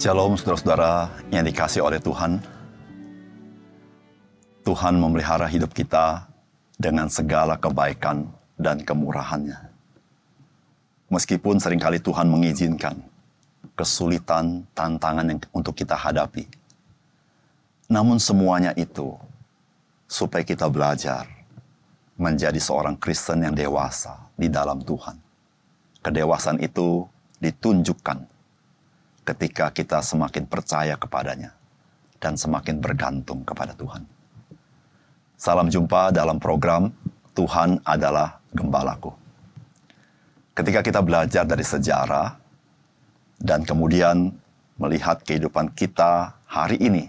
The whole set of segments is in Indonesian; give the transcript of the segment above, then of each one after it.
Shalom saudara-saudara yang dikasih oleh Tuhan. Tuhan memelihara hidup kita dengan segala kebaikan dan kemurahannya. Meskipun sering kali Tuhan mengizinkan kesulitan, tantangan yang untuk kita hadapi. Namun semuanya itu supaya kita belajar menjadi seorang Kristen yang dewasa di dalam Tuhan. Kedewasaan itu ditunjukkan ketika kita semakin percaya kepadanya dan semakin bergantung kepada Tuhan. Salam jumpa dalam program Tuhan adalah Gembalaku. Ketika kita belajar dari sejarah dan kemudian melihat kehidupan kita hari ini,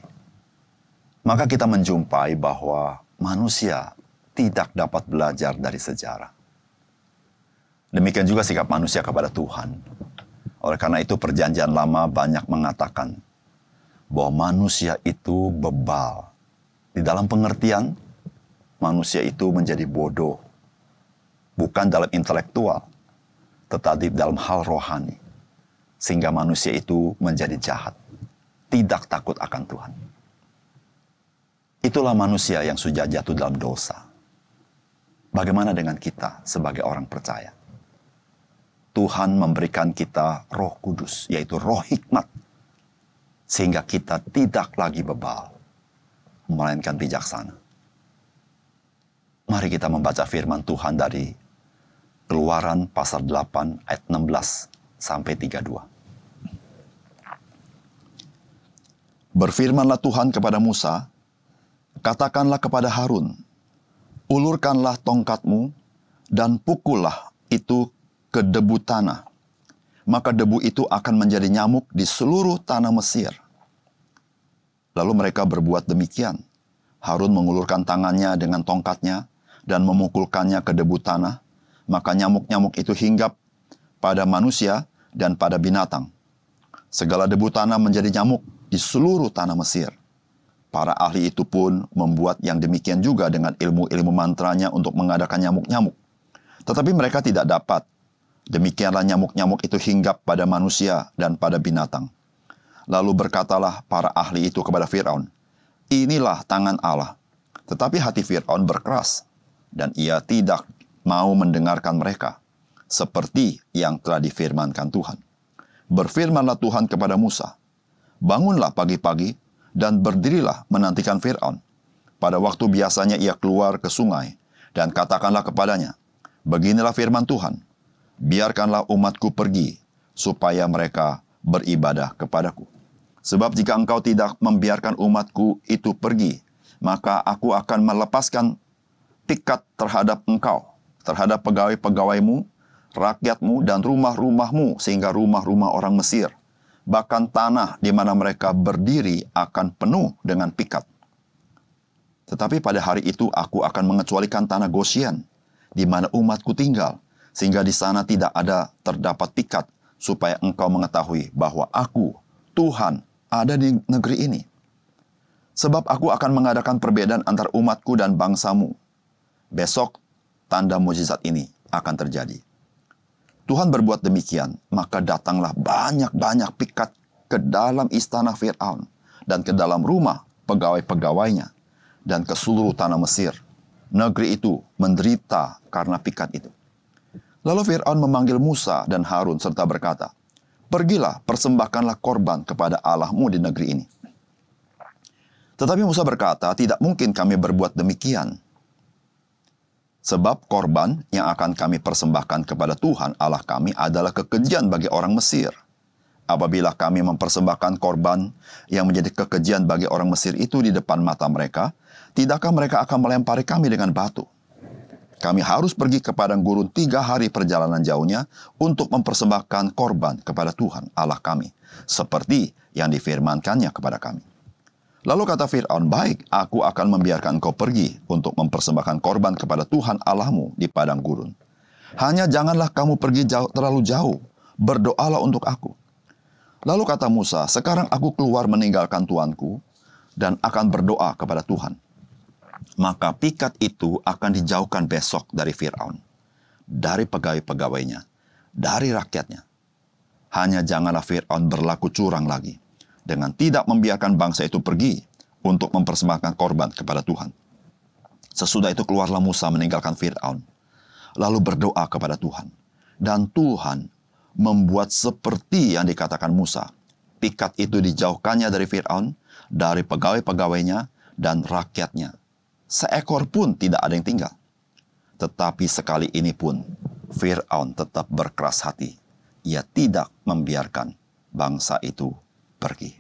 maka kita menjumpai bahwa manusia tidak dapat belajar dari sejarah. Demikian juga sikap manusia kepada Tuhan. Oleh karena itu perjanjian lama banyak mengatakan bahwa manusia itu bebal. Di dalam pengertian, manusia itu menjadi bodoh. Bukan dalam intelektual, tetapi dalam hal rohani. Sehingga manusia itu menjadi jahat. Tidak takut akan Tuhan. Itulah manusia yang sudah jatuh dalam dosa. Bagaimana dengan kita sebagai orang percaya? Tuhan memberikan kita roh kudus, yaitu roh hikmat. Sehingga kita tidak lagi bebal, melainkan bijaksana. Mari kita membaca firman Tuhan dari Keluaran pasal 8 ayat 16 sampai 32. Berfirmanlah Tuhan kepada Musa, katakanlah kepada Harun, ulurkanlah tongkatmu dan pukullah itu ke debu tanah. Maka debu itu akan menjadi nyamuk di seluruh tanah Mesir. Lalu mereka berbuat demikian. Harun mengulurkan tangannya dengan tongkatnya dan memukulkannya ke debu tanah. Maka nyamuk-nyamuk itu hinggap pada manusia dan pada binatang. Segala debu tanah menjadi nyamuk di seluruh tanah Mesir. Para ahli itu pun membuat yang demikian juga dengan ilmu-ilmu mantranya untuk mengadakan nyamuk-nyamuk. Tetapi mereka tidak dapat. Demikianlah nyamuk-nyamuk itu hinggap pada manusia dan pada binatang. Lalu berkatalah para ahli itu kepada Firaun, "Inilah tangan Allah." Tetapi hati Firaun berkeras, dan ia tidak mau mendengarkan mereka, seperti yang telah difirmankan Tuhan. Berfirmanlah Tuhan kepada Musa, "Bangunlah pagi-pagi dan berdirilah menantikan Fir'aun. Pada waktu biasanya ia keluar ke sungai, dan katakanlah kepadanya, Beginilah firman Tuhan, biarkanlah umatku pergi, supaya mereka beribadah kepadaku. Sebab jika engkau tidak membiarkan umatku itu pergi, maka aku akan melepaskan tikat terhadap engkau, terhadap pegawai-pegawaimu, rakyatmu, dan rumah-rumahmu, sehingga rumah-rumah orang Mesir bahkan tanah di mana mereka berdiri akan penuh dengan pikat. Tetapi pada hari itu aku akan mengecualikan tanah Gosien, di mana umatku tinggal, sehingga di sana tidak ada terdapat pikat, supaya engkau mengetahui bahwa aku, Tuhan, ada di negeri ini. Sebab aku akan mengadakan perbedaan antar umatku dan bangsamu. Besok, tanda mujizat ini akan terjadi Tuhan berbuat demikian, maka datanglah banyak-banyak pikat ke dalam istana Fir'aun dan ke dalam rumah pegawai-pegawainya dan ke seluruh tanah Mesir. Negeri itu menderita karena pikat itu. Lalu Fir'aun memanggil Musa dan Harun serta berkata, Pergilah, persembahkanlah korban kepada Allahmu di negeri ini. Tetapi Musa berkata, tidak mungkin kami berbuat demikian. Sebab korban yang akan kami persembahkan kepada Tuhan Allah kami adalah kekejian bagi orang Mesir. Apabila kami mempersembahkan korban yang menjadi kekejian bagi orang Mesir itu di depan mata mereka, tidakkah mereka akan melempari kami dengan batu? Kami harus pergi ke padang gurun tiga hari perjalanan jauhnya untuk mempersembahkan korban kepada Tuhan Allah kami, seperti yang difirmankannya kepada kami. Lalu kata Fir'aun, baik, aku akan membiarkan kau pergi untuk mempersembahkan korban kepada Tuhan Allahmu di padang gurun. Hanya janganlah kamu pergi jauh, terlalu jauh, berdoalah untuk aku. Lalu kata Musa, sekarang aku keluar meninggalkan tuanku dan akan berdoa kepada Tuhan. Maka pikat itu akan dijauhkan besok dari Fir'aun, dari pegawai-pegawainya, dari rakyatnya. Hanya janganlah Fir'aun berlaku curang lagi dengan tidak membiarkan bangsa itu pergi untuk mempersembahkan korban kepada Tuhan. Sesudah itu keluarlah Musa meninggalkan Fir'aun, lalu berdoa kepada Tuhan. Dan Tuhan membuat seperti yang dikatakan Musa. Pikat itu dijauhkannya dari Fir'aun, dari pegawai-pegawainya, dan rakyatnya. Seekor pun tidak ada yang tinggal. Tetapi sekali ini pun, Fir'aun tetap berkeras hati. Ia tidak membiarkan bangsa itu pergi.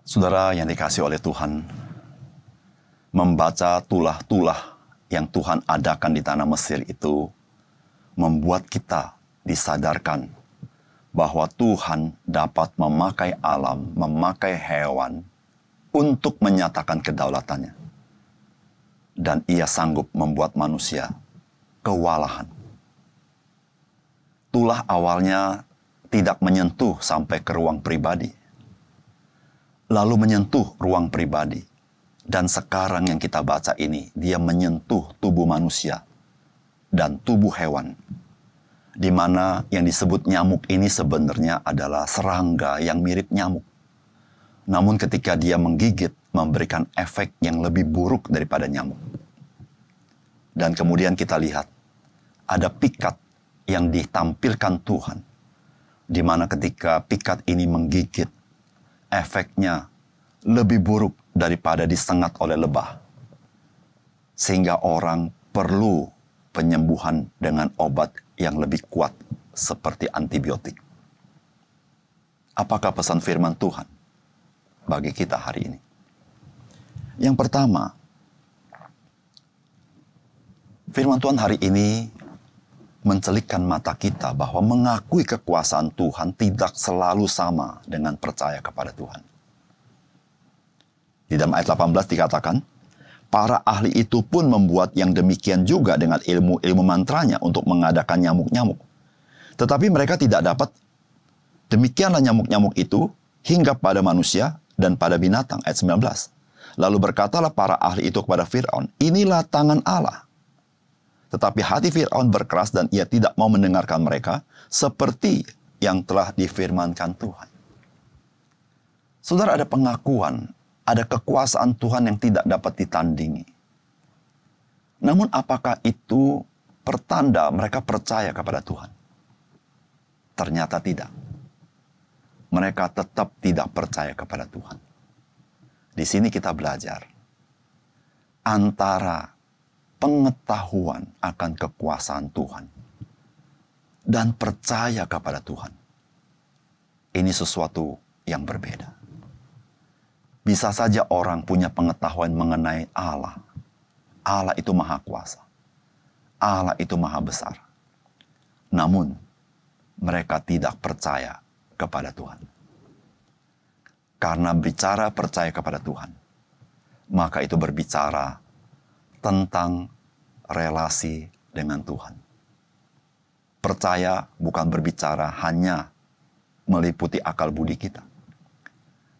Saudara yang dikasih oleh Tuhan, membaca tulah-tulah yang Tuhan adakan di tanah Mesir itu membuat kita disadarkan bahwa Tuhan dapat memakai alam, memakai hewan untuk menyatakan kedaulatannya. Dan ia sanggup membuat manusia kewalahan. Tulah awalnya tidak menyentuh sampai ke ruang pribadi lalu menyentuh ruang pribadi. Dan sekarang yang kita baca ini, dia menyentuh tubuh manusia dan tubuh hewan. Di mana yang disebut nyamuk ini sebenarnya adalah serangga yang mirip nyamuk. Namun ketika dia menggigit, memberikan efek yang lebih buruk daripada nyamuk. Dan kemudian kita lihat, ada pikat yang ditampilkan Tuhan. Di mana ketika pikat ini menggigit, efeknya lebih buruk daripada disengat oleh lebah. Sehingga orang perlu penyembuhan dengan obat yang lebih kuat seperti antibiotik. Apakah pesan firman Tuhan bagi kita hari ini? Yang pertama, firman Tuhan hari ini mencelikkan mata kita bahwa mengakui kekuasaan Tuhan tidak selalu sama dengan percaya kepada Tuhan. Di dalam ayat 18 dikatakan, para ahli itu pun membuat yang demikian juga dengan ilmu-ilmu mantranya untuk mengadakan nyamuk-nyamuk. Tetapi mereka tidak dapat demikianlah nyamuk-nyamuk itu hingga pada manusia dan pada binatang. Ayat 19. Lalu berkatalah para ahli itu kepada Fir'aun, inilah tangan Allah tetapi hati Fir'aun berkeras dan ia tidak mau mendengarkan mereka seperti yang telah difirmankan Tuhan. Saudara ada pengakuan, ada kekuasaan Tuhan yang tidak dapat ditandingi. Namun apakah itu pertanda mereka percaya kepada Tuhan? Ternyata tidak. Mereka tetap tidak percaya kepada Tuhan. Di sini kita belajar antara pengetahuan akan kekuasaan Tuhan dan percaya kepada Tuhan. Ini sesuatu yang berbeda. Bisa saja orang punya pengetahuan mengenai Allah. Allah itu maha kuasa. Allah itu maha besar. Namun, mereka tidak percaya kepada Tuhan. Karena bicara percaya kepada Tuhan, maka itu berbicara tentang relasi dengan Tuhan. Percaya bukan berbicara hanya meliputi akal budi kita.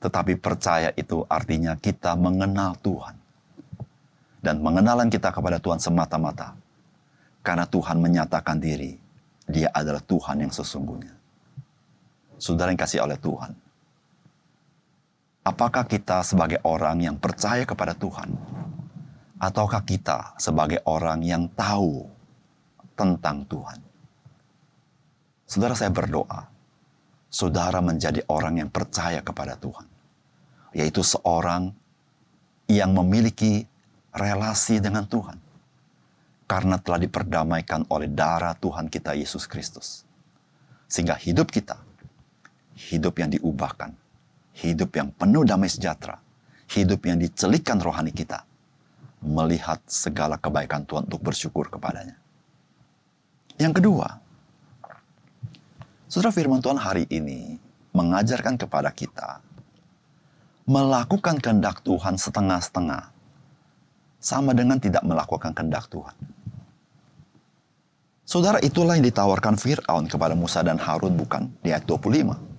Tetapi percaya itu artinya kita mengenal Tuhan. Dan mengenalan kita kepada Tuhan semata-mata. Karena Tuhan menyatakan diri, dia adalah Tuhan yang sesungguhnya. Saudara yang kasih oleh Tuhan. Apakah kita sebagai orang yang percaya kepada Tuhan, Ataukah kita sebagai orang yang tahu tentang Tuhan? Saudara saya berdoa, saudara menjadi orang yang percaya kepada Tuhan. Yaitu seorang yang memiliki relasi dengan Tuhan. Karena telah diperdamaikan oleh darah Tuhan kita Yesus Kristus. Sehingga hidup kita, hidup yang diubahkan, hidup yang penuh damai sejahtera, hidup yang dicelikan rohani kita, melihat segala kebaikan Tuhan untuk bersyukur kepadanya. Yang kedua, Saudara firman Tuhan hari ini mengajarkan kepada kita melakukan kehendak Tuhan setengah-setengah sama dengan tidak melakukan kehendak Tuhan. Saudara itulah yang ditawarkan Fir'aun kepada Musa dan Harun bukan di ayat 25.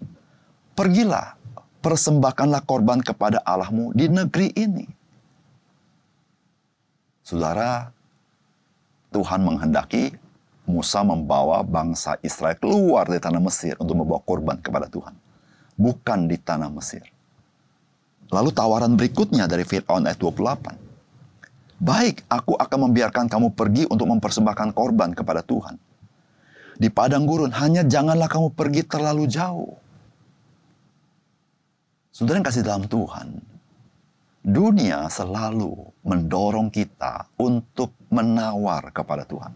Pergilah, persembahkanlah korban kepada Allahmu di negeri ini. Saudara, Tuhan menghendaki Musa membawa bangsa Israel keluar dari tanah Mesir untuk membawa korban kepada Tuhan. Bukan di tanah Mesir. Lalu tawaran berikutnya dari Fir'aun ayat 28. Baik, aku akan membiarkan kamu pergi untuk mempersembahkan korban kepada Tuhan. Di padang gurun, hanya janganlah kamu pergi terlalu jauh. Saudara yang kasih dalam Tuhan, dunia selalu mendorong kita untuk menawar kepada Tuhan.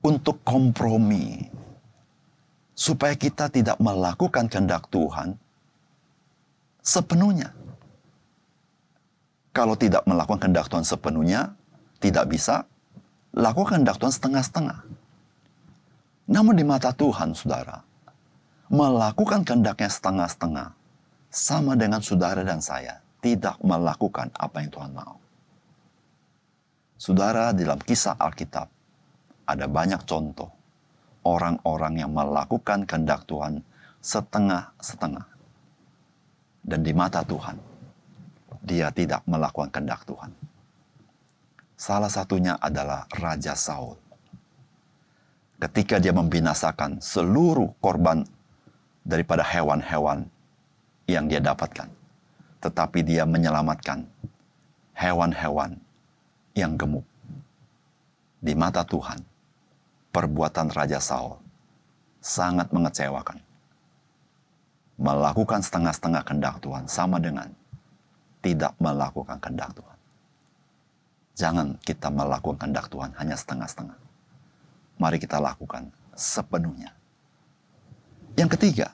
Untuk kompromi. Supaya kita tidak melakukan kehendak Tuhan sepenuhnya. Kalau tidak melakukan kehendak Tuhan sepenuhnya, tidak bisa lakukan kehendak Tuhan setengah-setengah. Namun di mata Tuhan, saudara, melakukan kehendaknya setengah-setengah sama dengan saudara dan saya tidak melakukan apa yang Tuhan mau. Saudara, dalam kisah Alkitab ada banyak contoh orang-orang yang melakukan kehendak Tuhan setengah-setengah. Dan di mata Tuhan, dia tidak melakukan kehendak Tuhan. Salah satunya adalah Raja Saul. Ketika dia membinasakan seluruh korban daripada hewan-hewan yang dia dapatkan. Tetapi dia menyelamatkan hewan-hewan yang gemuk. Di mata Tuhan, perbuatan Raja Saul sangat mengecewakan. Melakukan setengah-setengah kehendak Tuhan sama dengan tidak melakukan kehendak Tuhan. Jangan kita melakukan kehendak Tuhan hanya setengah-setengah. Mari kita lakukan sepenuhnya. Yang ketiga,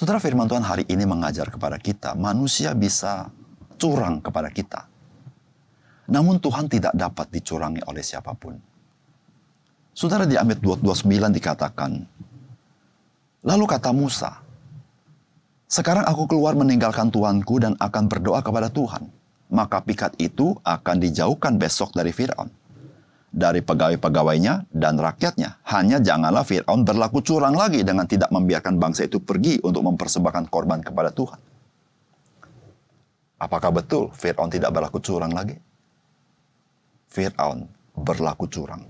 Saudara firman Tuhan hari ini mengajar kepada kita, manusia bisa curang kepada kita. Namun Tuhan tidak dapat dicurangi oleh siapa pun. Saudara di ayat 29 dikatakan, Lalu kata Musa, Sekarang aku keluar meninggalkan Tuanku dan akan berdoa kepada Tuhan. Maka pikat itu akan dijauhkan besok dari Fir'aun dari pegawai-pegawainya dan rakyatnya. Hanya janganlah Fir'aun berlaku curang lagi dengan tidak membiarkan bangsa itu pergi untuk mempersembahkan korban kepada Tuhan. Apakah betul Fir'aun tidak berlaku curang lagi? Fir'aun berlaku curang.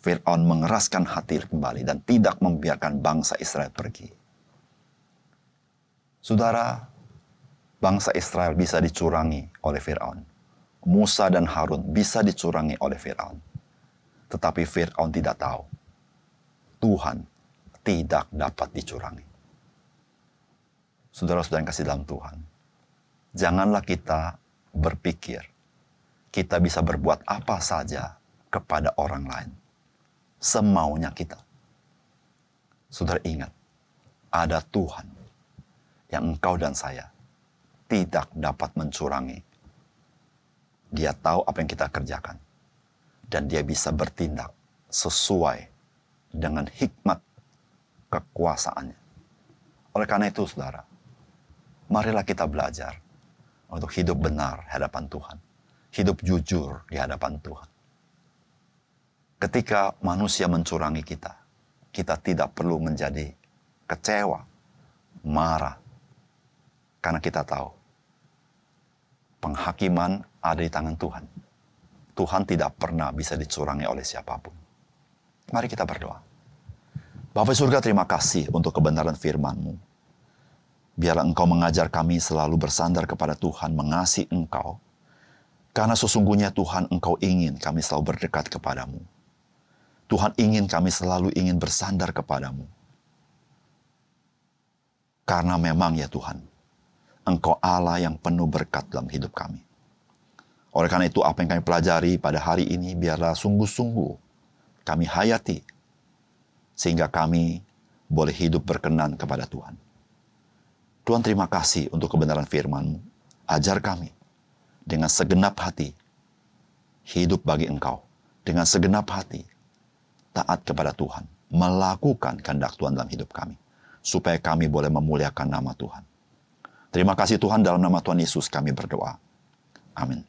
Fir'aun mengeraskan hati kembali dan tidak membiarkan bangsa Israel pergi. Saudara, bangsa Israel bisa dicurangi oleh Fir'aun Musa dan Harun bisa dicurangi oleh Firaun. Tetapi Firaun tidak tahu. Tuhan tidak dapat dicurangi. Saudara-saudara yang kasih dalam Tuhan, janganlah kita berpikir kita bisa berbuat apa saja kepada orang lain. Semaunya kita. Saudara ingat, ada Tuhan yang engkau dan saya tidak dapat mencurangi dia tahu apa yang kita kerjakan. Dan dia bisa bertindak sesuai dengan hikmat kekuasaannya. Oleh karena itu, saudara, marilah kita belajar untuk hidup benar di hadapan Tuhan. Hidup jujur di hadapan Tuhan. Ketika manusia mencurangi kita, kita tidak perlu menjadi kecewa, marah, karena kita tahu penghakiman ada di tangan Tuhan. Tuhan tidak pernah bisa dicurangi oleh siapa pun. Mari kita berdoa. Bapak surga terima kasih untuk kebenaran firman-Mu. Biarlah Engkau mengajar kami selalu bersandar kepada Tuhan, mengasihi Engkau. Karena sesungguhnya Tuhan Engkau ingin kami selalu berdekat kepadamu. Tuhan ingin kami selalu ingin bersandar kepadamu. Karena memang ya Tuhan, Engkau Allah yang penuh berkat dalam hidup kami. Oleh karena itu, apa yang kami pelajari pada hari ini biarlah sungguh-sungguh kami hayati, sehingga kami boleh hidup berkenan kepada Tuhan. Tuhan terima kasih untuk kebenaran firman Ajar kami dengan segenap hati hidup bagi Engkau. Dengan segenap hati taat kepada Tuhan. Melakukan kehendak Tuhan dalam hidup kami. Supaya kami boleh memuliakan nama Tuhan. Terima kasih Tuhan dalam nama Tuhan Yesus kami berdoa. Amin.